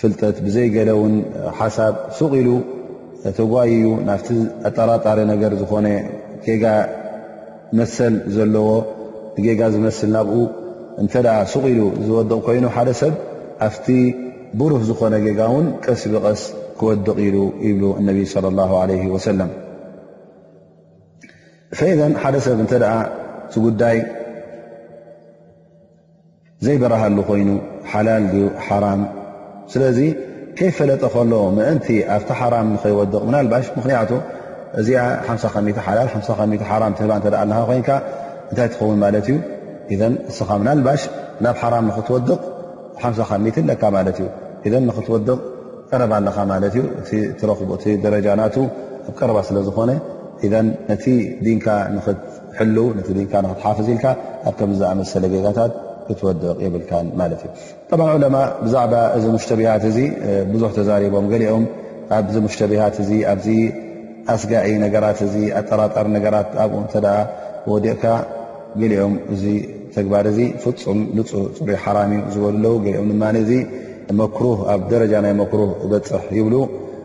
ፍልጠት ብዘይ ገለ ውን ሓሳብ ሱቕ ኢሉ ተጓይዩ ናብቲ ኣጠራጣሪ ነገር ዝኾነ ጌጋ መሰል ዘለዎ ንጌጋ ዝመስል ናብኡ እንተ ሱቕ ኢሉ ዝወድቕ ኮይኑ ሓደ ሰብ ኣብቲ ብሩህ ዝኾነ ጌጋ ውን ቀስ ብቐስ ክወድቕ ኢሉ ይብሉ እነቢ ለ ላ ለ ወሰለም ፈኢዘን ሓደ ሰብ እንተ እቲ ጉዳይ ዘይበርሃሉ ኮይኑ ሓላል ድዩ ሓራም ስለዚ ከይፈለጠ ከሎ ምእንቲ ኣብቲ ሓራም ንኸይወድቕ ምናልባሽ ምኽንያቱ እዚኣ ሓሳ ከ ሓላል ሓሳ ከ ሓራም ትህባ እተ ኣለኻ ኮይንካ እንታይ ትኸውን ማለት እዩ እዘን እስኻ ምናልባሽ ናብ ሓራም ንኽትወድቕ ሓሳ ከ ኣለካ ማለት እዩ እዘን ንኽትወድቕ ቀረባ ኣለኻ ማለት እዩ እቲ ትረኽቡ እቲ ደረጃ ናቱ ኣብ ቀረባ ስለ ዝኾነ እዘን ነቲ ዲንካ ንኽት ሕልው ነቲ ዲንካ ንክትሓፍዝ ኢልካ ኣብ ከም ዝኣመሰለ ጌጋታት ክትወድቕ የብልካን ማለት እዩ ጠብ ዑለማ ብዛዕባ እዚ ሙሽተቢሃት እዚ ብዙሕ ተዛሪቦም ገሊኦም ኣብዚ ሙሽተቢሃት እዚ ኣብዚ ኣስጋዒ ነገራት እዚ ኣጠራጣሪ ነገራት ኣብኡ እተ ወዲቕካ ገሊኦም እዚ ተግባር እዚ ፍፁም ንፁ ፅሩይ ሓራም እዩ ዝበሉ ኣለዉ ገሊኦም ድማ እዚ መክሩህ ኣብ ደረጃ ናይ መክሩህ በፅሕ ይብሉ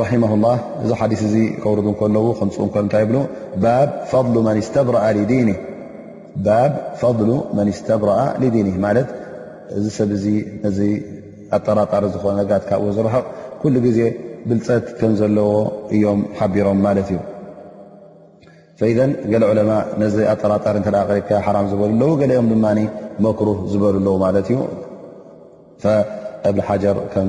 ራሒማሁ ላህ እዚ ሓዲስ እዚ ከውርዱ ከለዉ ከምፅኡ ከ እንታይ ይብሉ ባብ ፈضሉ መን ስተብረኣ ሊዲኒ ባብ ፈضሉ መን ስተብረኣ ሊዲኒ ማለት እዚ ሰብ እዚ ነዚ ኣጠራጣሪ ዝኾነ ነጋት ካብኡ ዝርሕቕ ኩሉ ግዜ ብልፀት ከም ዘለዎ እዮም ሓቢሮም ማለት እዩ ፈኢዘን ገለ ዑለማ ነዚ ኣጠራጣሪ እተ ቀሪብካ ሓራም ዝበሉ ኣለዉ ገሊኦም ድማ መክሩህ ዝበሉ ኣለዉ ማለት እዩ እብን ሓጀር ከም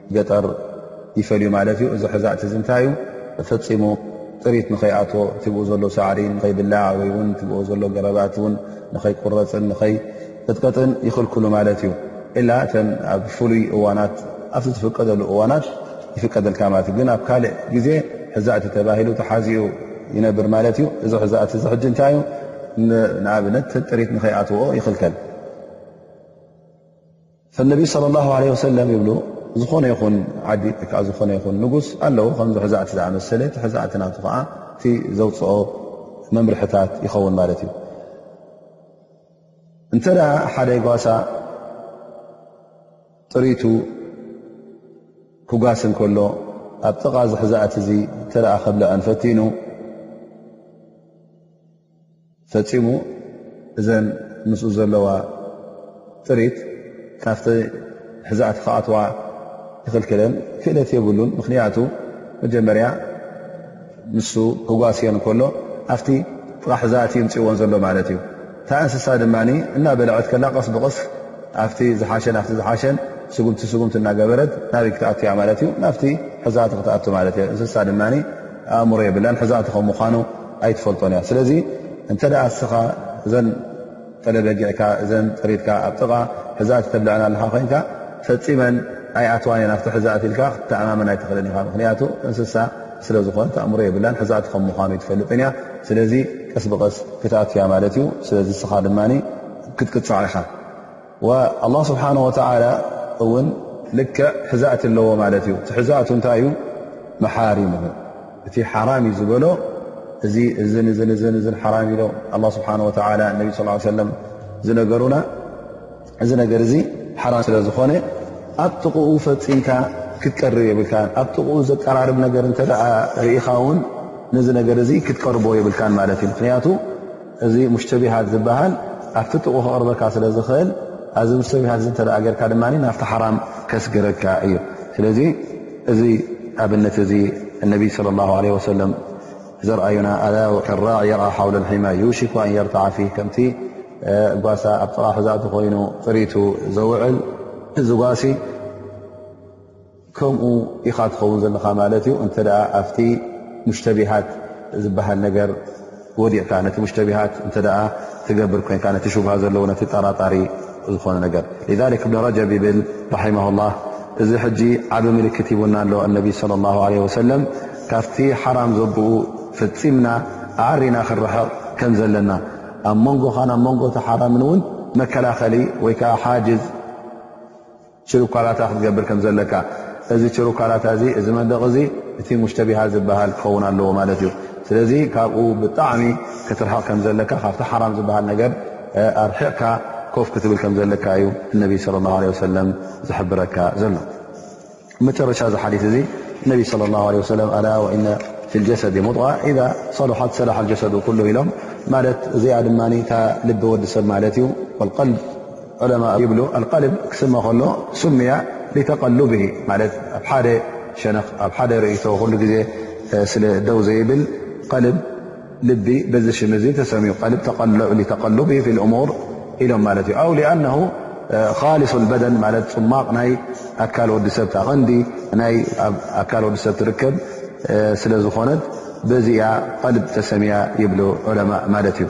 ገጠር ይፈልዩ ማለት እዩ። እዚ ሕዛእቲ እዚ እንታይ እዩ ፈፂሙ ጥሪት ንኸይኣት ትብኡ ዘሎ ሳዕሪ ንኸይብላዕ ወይ ውን ትብኡ ዘሎ ገረባት ን ንኸይቁረፅን ንኸይቅጥቀጥን ይኽልክሉ ማለት እዩ። ኢላ እተን ኣብ ፍሉይ እዋናት ኣብቲ ዝፍቀደሉ እዋናት ይፍቀደልካ ማለት እዩ። ግን ኣብ ካልእ ግዜ ሕዛእቲ ተባሂሉ ተሓዚኡ ይነብር ማለት እዩ። እዚ ሕዛእቲ እዚ ሕጂ እንታይ እዩ ንኣብነት ጥሪት ንኸይኣትዎ ይኽልከል። ፈነቢ صለ ላه ለ ወሰለም ይብሉ ዝኾነ ይኹን ዓዲ ወይ ከዓ ዝኾነ ይኹን ንጉስ ኣለዉ ከምዚ ሕዛእቲ ዝኣመሰለ እቲ ሕዛእቲ ናቱ ከዓ እቲ ዘውፅኦ መምርሕታት ይኸውን ማለት እዩ እንተ ደኣ ሓደ ጓሳ ጥሪቱ ኩጋስ እንከሎ ኣብ ጥቓ እዚ ሕዛእቲ እዚ እተ ከብልዐን ፈቲኑ ፈጺሙ እዘን ምስኡ ዘለዋ ጥሪት ካብቲ ሕዛእቲ ክኣትዋ ይኽልክለን ክእለት የብሉን ምኽንያቱ መጀመርያ ንሱ ክጓስዮን እንከሎ ኣብቲ ጥቓ ሕዛእቲ ይምፅእዎን ዘሎ ማለት እዩ እታ እንስሳ ድማ እናበለዐት ከላ ቀስ ብቕስ ኣብቲ ዝሓሸን ኣብቲ ዝሓሸን ስጉምቲ ስጉምቲ እናገበረት ናበይ ክትኣቱ እያ ማለት እዩ ናብቲ ሕዛእቲ ክትኣቱ ማለት እዮ እንስሳ ድማ ኣእምሮ የብላን ሕዛእቲ ከም ምኳኑ ኣይትፈልጦን እያ ስለዚ እንተ እስኻ እዘን ጠለበጊዕካ እዘን ጥሪትካ ኣብ ጥቓ ሕዛእቲ ተብልዐና ኣለካ ኮይንካ ፈፂመን ኣይኣትዋን እየን ኣብቲ ሕዛእቲ ኢልካ ክትተኣማመን ኣይትኽእልን ኢኻ ምክንያቱ እንስሳ ስለ ዝኾነ ኣእምሮ የብላን ሕዛእቲ ከም ምኳኑ ይትፈልጥን እያ ስለዚ ቀስ ብቐስ ክትኣትያ ማለት እዩ ስለዚ እስኻ ድማ ክትቅፃዕ ኢኻ ኣላ ስብሓን ወተላ እውን ልክዕ ሕዛእቲ ኣለዎ ማለት እዩ እቲ ሕዛእቱ እንታይ እዩ መሓሪሙ እቲ ሓራም እዩ ዝበሎ እዚ እዚ እዚ ሓራም ኢሎ ኣ ስብሓ ወ ነቢ ስ ሰለም ዝነገሩና እዚ ነገር እዚ ሓራም ስለ ዝኾነ ኣብ ጥቕኡ ፈፂምካ ክትቀርብ የብልካ ኣብ ጥቕኡ ዘቀራርብ ነገር እተ ርኢኻ እውን ነዚ ነገር እዚ ክትቀርቦ የብልካ ማለት እዩ ምክንያቱ እዚ ሙሽተቢሃት ዝበሃል ኣብቲ ጥቕኡ ከቕርበካ ስለ ዝኽእል ኣዚ ሙሽተቢሃት እዚ እንተ ገርካ ድማ ናብቲ ሓራም ከስግረካ እዩ። ስለዚ እዚ ኣብነት እዚ እነቢ ስለ ላሁ ዓለይሂ ወሰለም ዘርኣዩና ኣላ ወከራዕ የርዓ ሓውለል ሒማ ዩሽኩ ኣን የርተዓ ፊህ ከምቲ ጓሳ ኣብ ጥቓ ሕዛእቲ ኮይኑ ጥሪቱ ዘውዕል እዚ ጓሲ ከምኡ ኢኻ ትኸውን ዘለኻ ማለት እዩ እንተ ኣብቲ ሙሽተቢሃት ዝበሃል ነገር ወዲቕካ ነቲ ሙሽተቢሃት እንተ ትገብር ኮይንካ ነቲ ሹብሃ ዘለዎ ነቲ ጠራጣሪ ዝኾነ ነገር ذሊክ እብኒ ረጀብ ይብል ራማ ላ እዚ ሕጂ ዓብ ምልክት ሂቡና ኣሎ እነቢ صለ ላ ለ ወሰለም ካብቲ ሓራም ዘብኡ ፈፂምና ኣዕሪና ክንርሕቕ ከም ዘለና ኣብ መንጎኻን ኣብ መንጎቲ ሓራምን እውን መከላኸሊ ወይ ከዓ ሓጅዝ ችርኳላታ ክትገብር ከም ዘለካ፣ እዚ ችርኳላታ እዚ፣ እዚ መንደቕ እዚ እቲ ሙሽተቢሃት ዝበሃል ክኸውን ኣለዎ ማለት እዩ። ስለዚ ካብኡ ብጣዕሚ ክትርሕቕ ከም ዘለካ፣ ካብቲ ሓራም ዝበሃል ነገር ኣርሒቕካ ኮፍ ክትብል ከም ዘለካ እዩ ነቢ ሰለላሁ ዓለይሂ ወሰለም ዝሕብረካ ዘሎ። ኣብ መጨረሻ እዚ ሓዲስ እዚ ነቢ ሰለላሁ ዓለይሂ ወሰለም ኣላ ወኢነ ፊል ጀሰዲ ሙድቓ ኢዛ ሰሉሐት ሰለሐል ጀሰዱ ኩሉ ኢሎም ማለት እዚኣ ድማ እታ ልቢ ወዲ ሰብ ማለት እዩ ወል ቀልብ ዑለማእ ይብሉ ኣልቀልብ ክስመ ከሎ ስምያ ሊተቀሉብ ማለት ኣብ ሓደ ሸነኽ ኣብ ሓደ ርእቶ ኩሉ ግዜ ስለ ደው ዘይብል ቀልብ ልቢ በዚ ሽም እዚ ተሰምዩ ቀልብ ተቀሉብ ፊ ልእሙር ኢሎም ማለት እዩ ኣው ኣነ ካሊሱ በደን ማለት ፅማቕ ናይ ኣካል ወዲ ሰብ ተቐንዲ ናይ ኣብ ኣካል ወዲ ሰብ ትርከብ ስለ ዝኾነት በዚ እያ ቀልብ ተሰምያ ይብሉ ዑለማእ ማለት እዩ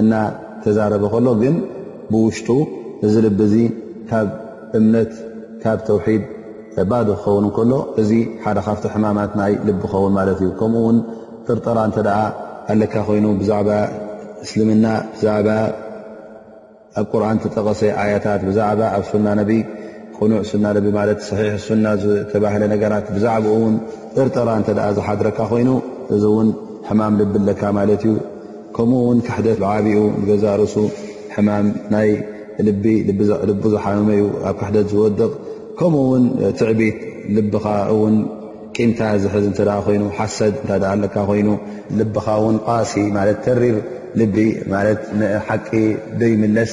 እና ተዛረበ ከሎ ግን ብውሽጡ እዚ ልቢ እዚ ካብ እምነት ካብ ተውሒድ ባዶ ክኸውን እንከሎ እዚ ሓደ ካብቲ ሕማማት ናይ ልቢ ኸውን ማለት እዩ ከምኡ ውን ጥርጠራ እንተ ኣለካ ኮይኑ ብዛዕባ እስልምና ብዛዕባ ኣብ ቁርን ተጠቐሰ ኣያታት ብዛዕባ ኣብ ሱና ነቢ ቅኑዕ ሱና ነቢ ማለት ሰሒሕ ሱና ዝተባህለ ነገራት ብዛዕባኡ ውን ጥርጠራ እተ ዝሓድረካ ኮይኑ እዚ እውን ሕማም ልቢ ኣለካ ማለት እዩ ከምኡ ውን ክሕደት ብዓቢኡ ንገዛእ ርእሱ ሕማም ናይ ልቢ ልቡ ዝሓመመ እዩ ኣብ ክሕደት ዝወድቕ ከምኡ ውን ትዕቢት ልብኻ እውን ቂምታ ዝሕዝ እተ ኮይኑ ሓሰድ እተ ኣለካ ኮይኑ ልብኻ ውን ቃሲ ማለት ተሪር ልቢ ማለት ንሓቂ ዶይምለስ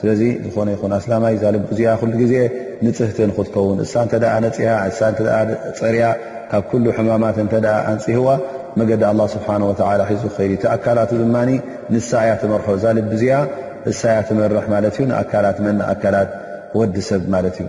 ስለዚ ዝኾነ ይኹን ኣስላማይ እዛ ልቡ እዚኣ ኩሉ ግዜ ንፅህቲ ንክትከውን እሳ እንተ ነፂሃ እሳ እተ ፀርያ ካብ ኩሉ ሕማማት እንተ ኣንፅህዋ መገዲ ኣላ ስብሓን ወተላ ሒዙ ክኸይድ እቲ ኣካላቱ ድማ ንሳ እያ ትመርሖ እዛ ልቢ እዚኣ እሳ እያ ትመርሕ ማለት እዩ ንኣካላት መን ንኣካላት ወዲ ሰብ ማለት እዩ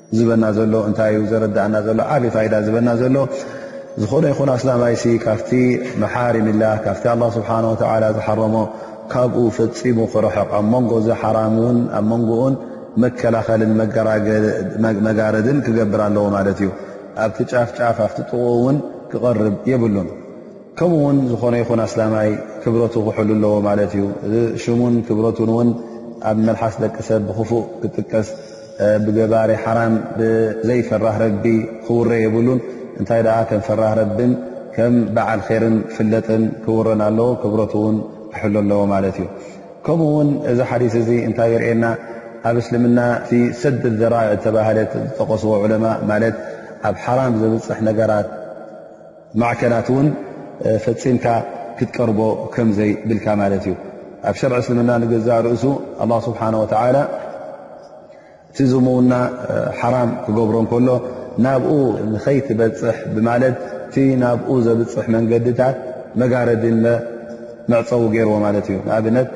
ዝበና ዘሎ እንታይ እዩ ዘረዳእና ዘሎ ዓብ ፋይዳ ዝበና ዘሎ ዝኾነ ይኹን ኣስላማይ ሲ ካብቲ መሓርምላ ካብቲ ኣላ ስብሓን ወተላ ዝሓረሞ ካብኡ ፈፂሙ ክረሕቕ ኣብ መንጎ እዚ ሓራም እውን ኣብ መንጎኡን መከላኸልን መጋረድን ክገብር ኣለዎ ማለት እዩ ኣብቲ ጫፍጫፍ ኣብቲ ጥቑ እውን ክቐርብ የብሉን ከምኡ ውን ዝኾነ ይኹን ኣስላማይ ክብረቱ ክሕሉ ኣለዎ ማለት እዩ እዚ ሽሙን ክብረቱን እውን ኣብ መልሓስ ደቂ ሰብ ብክፉእ ክጥቀስ ብገባሪ ሓራም ብዘይ ፈራህ ረቢ ክውረ የብሉን እንታይ ደኣ ከም ፈራህ ረብን ከም በዓል ኼርን ፍለጥን ክውረን ኣለዎ ክብረቱ እውን ክሕሎ ኣለዎ ማለት እዩ ከምኡ ውን እዚ ሓዲስ እዚ እንታይ የርእየና ኣብ እስልምና እቲ ሰድ ዘራኢ ዝተባህለት ዝጠቀስዎ ዑለማ ማለት ኣብ ሓራም ዘብፅሕ ነገራት ማዕከናት እውን ፈጺምካ ክትቀርቦ ከም ዘይብልካ ማለት እዩ ኣብ ሸርዒ እስልምና ንገዛእ ርእሱ ኣላ ስብሓን ወተላ እቲ ዝሙውና ሓራም ክገብሮ እንከሎ ናብኡ ንኸይትበፅሕ ብማለት እቲ ናብኡ ዘብፅሕ መንገድታት መጋረዲ እለ መዕፀዊ ገይርዎ ማለት እዩ ንኣብነት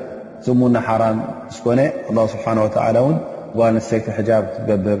ዝሙውና ሓራም ስኮነ ኣላ ስብሓን ወተላ እውን ጓል ንሰይቲ ሕጃብ ክትገብር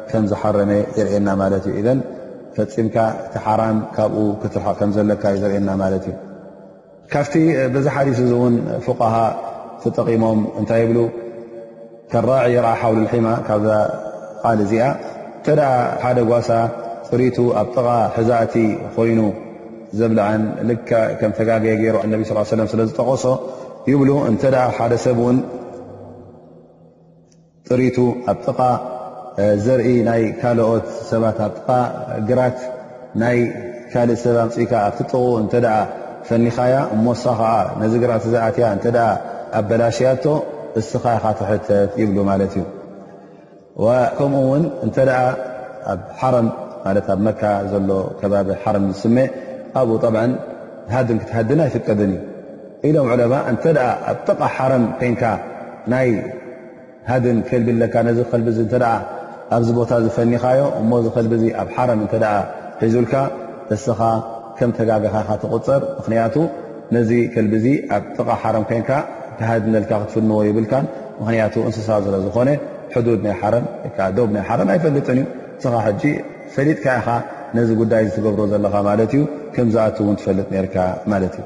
ከም ዝሓረመ የርእየና ማለት እዩ ኢዘን ፈፂምካ እቲ ሓራም ካብኡ ክትርሕቕ ከም ዘለካ እዩ ዘርእየና ማለት እዩ ካብቲ በዚ ሓዲስ እዚ እውን ፍቃሃ ተጠቒሞም እንታይ ይብሉ ከራዒ የርዓ ሓውሉ ልሒማ ካብዛ ቃል እዚኣ እንተ ሓደ ጓሳ ጥሪቱ ኣብ ጥቓ ሕዛእቲ ኮይኑ ዘብልዐን ልክ ከም ተጋገየ ገይሩ ኣነቢ ስ ሰለም ስለ ዝጠቐሶ ይብሉ እንተ ሓደ ሰብ እውን ጥሪቱ ኣብ ጥቓ ዘርኢ ናይ ካልኦት ሰባት ኣብ ጥቓ ግራት ናይ ካልእ ሰብ ኣምፅእካ ኣብቲ ጥቕኡ እንተ ፈኒኻያ እሞ እሳ ኸዓ ነዚ ግራት እዚ ኣትያ እንተ ኣበላሽያቶ እስኻ ኢኻ ትሕተት ይብሉ ማለት እዩ ከምኡ ውን እተ ኣብ ሓረም ማት ኣብ መካ ዘሎ ከባቢ ሓረም ዝስመ ኣብኡ ሃድን ክትሃድን ኣይፍቀድን እዩ ኢሎም ዑለማእ እንተ ኣብ ጥቓ ሓረም ኮንካ ናይ ሃድን ከልቢ ኣለካ ነዚ ከልቢ እዚ እተ ኣብዚ ቦታ እዚ ፈኒኻዮ እሞ እዚ ከልቢ እዚ ኣብ ሓረም እንተ ሒዙልካ እስኻ ከም ተጋገኻ ኢኻ ትቑፀር ምኽንያቱ ነዚ ከልቢ እዚ ኣብ ጥቓ ሓረም ኮንካ ክሃድነልካ ክትፍንዎ ይብልካን ምኽንያቱ እንስሳ ዝለ ዝኾነ ሕዱድ ናይ ሓረም ወይከዓ ዶብ ናይ ሓረም ኣይፈልጥን እዩ እስኻ ሕጂ ፈሊጥካ ኢኻ ነዚ ጉዳይ እዚ ትገብሮ ዘለኻ ማለት እዩ ከምዝኣት እውን ትፈልጥ ነርካ ማለት እዩ